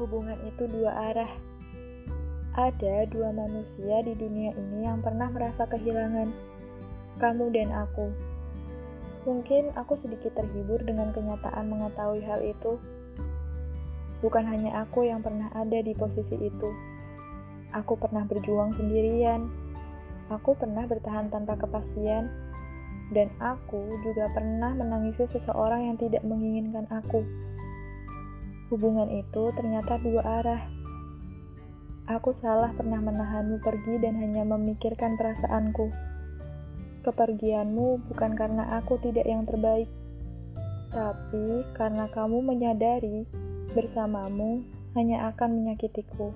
Hubungan itu dua arah. Ada dua manusia di dunia ini yang pernah merasa kehilangan, kamu dan aku. Mungkin aku sedikit terhibur dengan kenyataan mengetahui hal itu. Bukan hanya aku yang pernah ada di posisi itu. Aku pernah berjuang sendirian. Aku pernah bertahan tanpa kepastian. Dan aku juga pernah menangisi seseorang yang tidak menginginkan aku. Hubungan itu ternyata dua arah. Aku salah pernah menahanmu pergi dan hanya memikirkan perasaanku. Kepergianmu bukan karena aku tidak yang terbaik, tapi karena kamu menyadari bersamamu hanya akan menyakitiku.